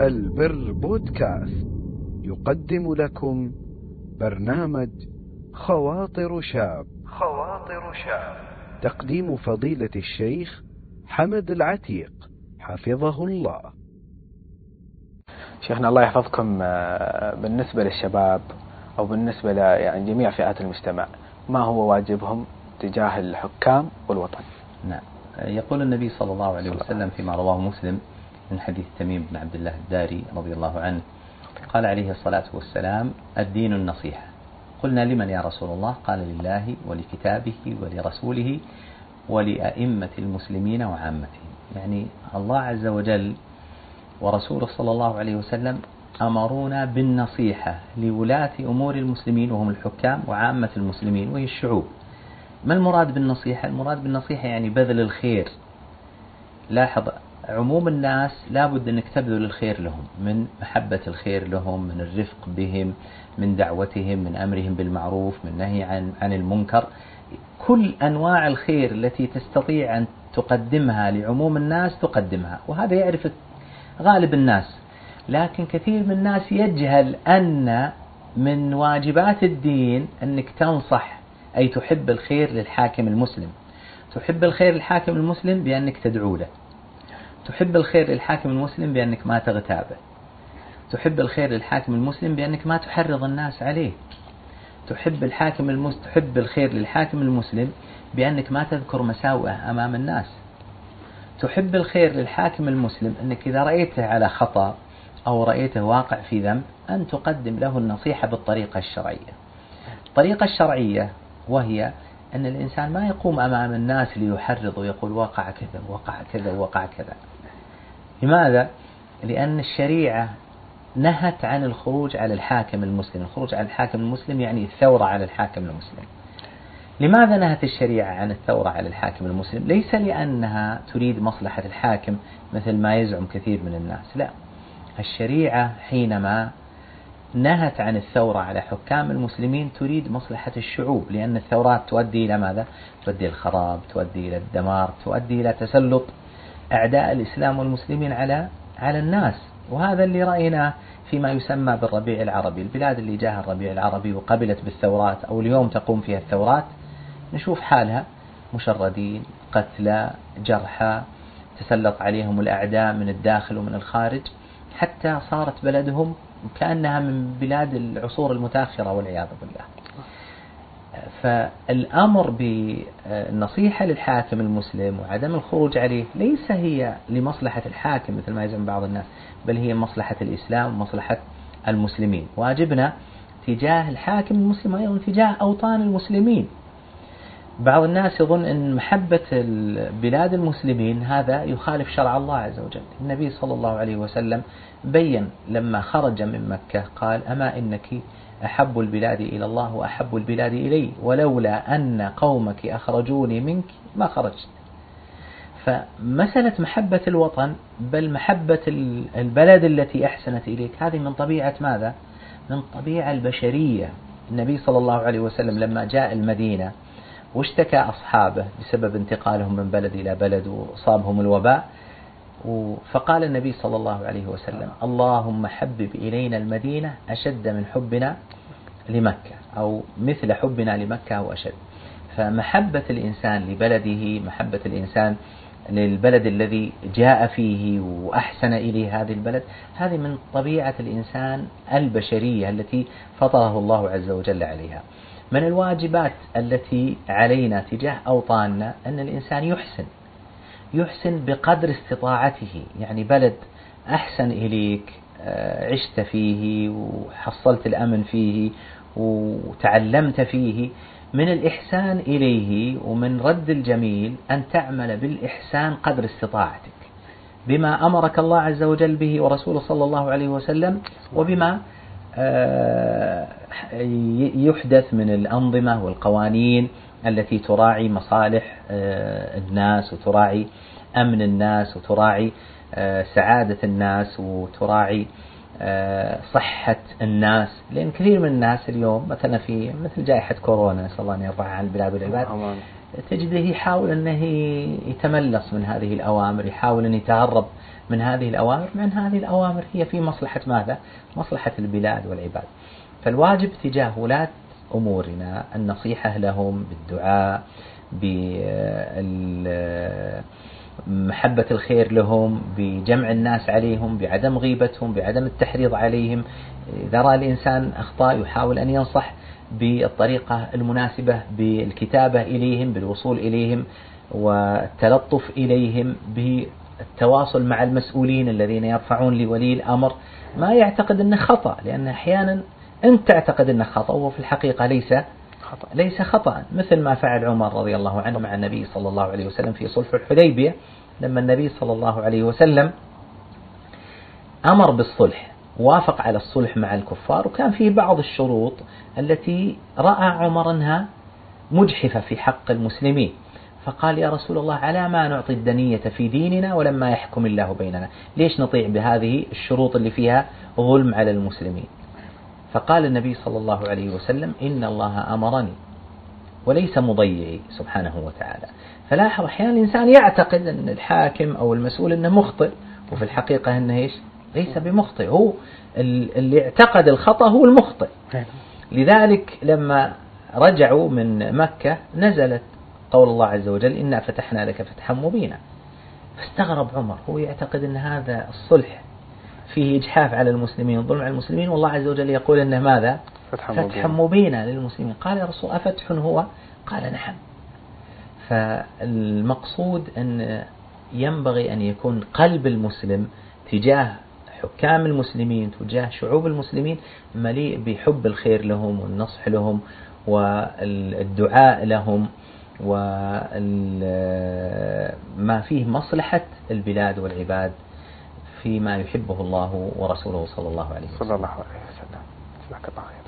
البر بودكاست. يقدم لكم برنامج خواطر شاب. خواطر شاب. تقديم فضيلة الشيخ حمد العتيق. حفظه الله. شيخنا الله يحفظكم آه، بالنسبة للشباب أو بالنسبة ل يعني جميع فئات المجتمع ما هو واجبهم تجاه الحكام والوطن؟ نعم. يقول النبي صلى الله عليه وسلم. فيما رواه مسلم من حديث تميم بن عبد الله الداري رضي الله عنه. قال عليه الصلاة والسلام الدين النصيحة. قلنا لمن يا رسول الله؟ قال لله ولكتابه ولرسوله ولأئمة المسلمين وعامتهم. يعني الله عز وجل ورسوله صلى الله عليه وسلم أمرونا بالنصيحة لولاة أمور المسلمين وهم الحكام وعامة المسلمين وهي الشعوب. ما المراد بالنصيحة؟ المراد بالنصيحة يعني بذل الخير. لاحظ عموم الناس لابد أنك تبذل الخير لهم من محبة الخير لهم من الرفق بهم من دعوتهم من أمرهم بالمعروف من نهي عن, عن المنكر. كل أنواع الخير التي تستطيع أن تقدمها لعموم الناس تقدمها وهذا يعرف غالب الناس. لكن كثير من الناس يجهل أن من واجبات الدين أنك تنصح أي تحب الخير للحاكم المسلم. تحب الخير للحاكم المسلم بأنك تدعو له. تحب الخير للحاكم المسلم بأنك ما تغتابه. تحب الخير للحاكم المسلم بأنك ما تحرض الناس عليه تحب الحاكم المس... تحب الخير للحاكم المسلم بأنك ما تذكر مساوئه أمام الناس. تحب الخير للحاكم المسلم أنك إذا رأيته على خطأ أو رأيته واقع في ذنب أن تقدم له النصيحة بالطريقة الشرعية. الطريقة الشرعية وهي أن الإنسان ما يقوم أمام الناس ليحرض ويقول وقع كذا وقع كذا وقع كذا. لماذا؟ لأن الشريعة نهت عن الخروج على الحاكم المسلم. الخروج على الحاكم المسلم يعني الثورة على الحاكم المسلم. لماذا نهت الشريعة عن الثورة على الحاكم المسلم؟ ليس لأنها تريد مصلحة الحاكم مثل ما يزعم كثير من الناس. لا. الشريعة حينما نهت عن الثورة على حكام المسلمين تريد مصلحة الشعوب لأن الثورات تؤدي إلى ماذا؟ تؤدي إلى الخراب تؤدي إلى الدمار تؤدي إلى تسلط. أعداء الإسلام والمسلمين على على الناس. وهذا اللي رأيناه فيما يسمى بالربيع العربي البلاد اللي جاها الربيع العربي وقبلت بالثورات أو اليوم تقوم فيها الثورات. نشوف حالها. مشردين قتلى جرحى تسلط عليهم الأعداء من الداخل ومن الخارج. حتى صارت بلدهم كأنها من بلاد العصور المتأخرة والعياذ بالله. فالأمر بالنصيحة للحاكم المسلم وعدم الخروج عليه ليس هي لمصلحة الحاكم مثل ما يزعم بعض الناس بل هي مصلحة الإسلام ومصلحة المسلمين. واجبنا تجاه الحاكم المسلم أيضا تجاه أوطان المسلمين. بعض الناس يظن أن محبة بلاد المسلمين هذا يخالف شرع الله عز وجل. النبي صلى الله عليه وسلم بين لما خرج من مكة قال أما إنك أحب البلاد إلى الله وأحب البلاد إلي ولولا أن قومك أخرجوني منك ما خرجت. فمسألة محبة الوطن بل محبة البلد التي أحسنت إليك. هذه من طبيعة ماذا؟ من طبيعة البشرية. النبي صلى الله عليه وسلم لما جاء المدينة واشتكى أصحابه بسبب انتقالهم من بلد إلى بلد وصابهم الوباء فقال النبي صلى الله عليه وسلم اللهم حبب إلينا المدينة أشد من حبنا لمكة أو مثل حبنا لمكة أو أشد. فمحبة الإنسان لبلده محبة الإنسان للبلد الذي جاء فيه وأحسن إليه هذه البلد هذه من طبيعة الإنسان البشرية التي فطره الله عز وجل عليها. من الواجبات التي علينا تجاه أوطاننا أن الإنسان يحسن. يحسن بقدر استطاعته. يعني بلد أحسن إليك آه، عشت فيه وحصلت الأمن فيه وتعلمت فيه من الإحسان إليه ومن رد الجميل أن تعمل بالإحسان قدر استطاعتك. بما أمرك الله عز وجل به ورسوله صلى الله عليه وسلم وبما آه، يحدث من الأنظمة والقوانين التي تراعي مصالح آه، الناس وتراعي أمن الناس وتراعي آه، سعادة الناس وتراعي صحة الناس. لأن كثير من الناس اليوم مثلا في مثل جائحة كورونا نسأل الله أن يرفعها عن البلاد والعباد تجده يحاول أنه يتملص من هذه الأوامر يحاول أن يتهرب من هذه الأوامر. مع أن هذه الأوامر هي في مصلحة ماذا؟ مصلحة البلاد والعباد. فالواجب تجاه ولاة أمورنا النصيحة لهم بالدعاء بمحبة الخير لهم بجمع الناس عليهم بعدم غيبتهم بعدم التحريض عليهم. إذا رأى الإنسان أخطاء يحاول أن ينصح بالطريقة المناسبة بالكتابة إليهم بالوصول إليهم والتلطف إليهم بالتواصل مع المسؤولين الذين يرفعون لولي الأمر. ما يعتقد أنه خطأ لأن أحيانا أنت تعتقد أنه خطأ وهو في الحقيقة ليس خطأ ليس خطأ. مثل ما فعل عمر رضي الله عنه مع النبي صلى الله عليه وسلم في صلح الحديبية لما النبي صلى الله عليه وسلم أمر بالصلح وافق على الصلح مع الكفار وكان فيه بعض الشروط التي رأى عمر أنها مجحفة في حق المسلمين. فقال يا رسول الله على ما نعطي الدنية في ديننا ولما يحكم الله بيننا؟ ليش نطيع بهذه الشروط اللي فيها ظلم على المسلمين؟ فقال النبي صلى الله عليه وسلم إن الله أمرني وليس مضيعي سبحانه وتعالى. فلاحظ أحيانا الإنسان يعتقد أن الحاكم أو المسؤول أنه مخطئ وفي الحقيقة أنه إيش؟ ليس بمخطئ. هو اللي اعتقد الخطأ هو المخطئ. لذلك لما رجعوا من مكة نزلت قول الله عز وجل إنا فتحنا لك فتحا مبينا. فاستغرب عمر هو يعتقد أن هذا الصلح فيه إجحاف على المسلمين ظلم على المسلمين والله عز وجل يقول أنه ماذا؟ فتحا, فتحا مبينا للمسلمين. قال يا رسول أفتح هو؟ قال نعم. فالمقصود أن ينبغي أن يكون قلب المسلم تجاه حكام المسلمين تجاه شعوب المسلمين مليء بحب الخير لهم والنصح لهم والدعاء لهم وما فيه مصلحة البلاد والعباد. فيما يحبه الله ورسوله صلى الله عليه وسلم. صلى الله عليه وسلم.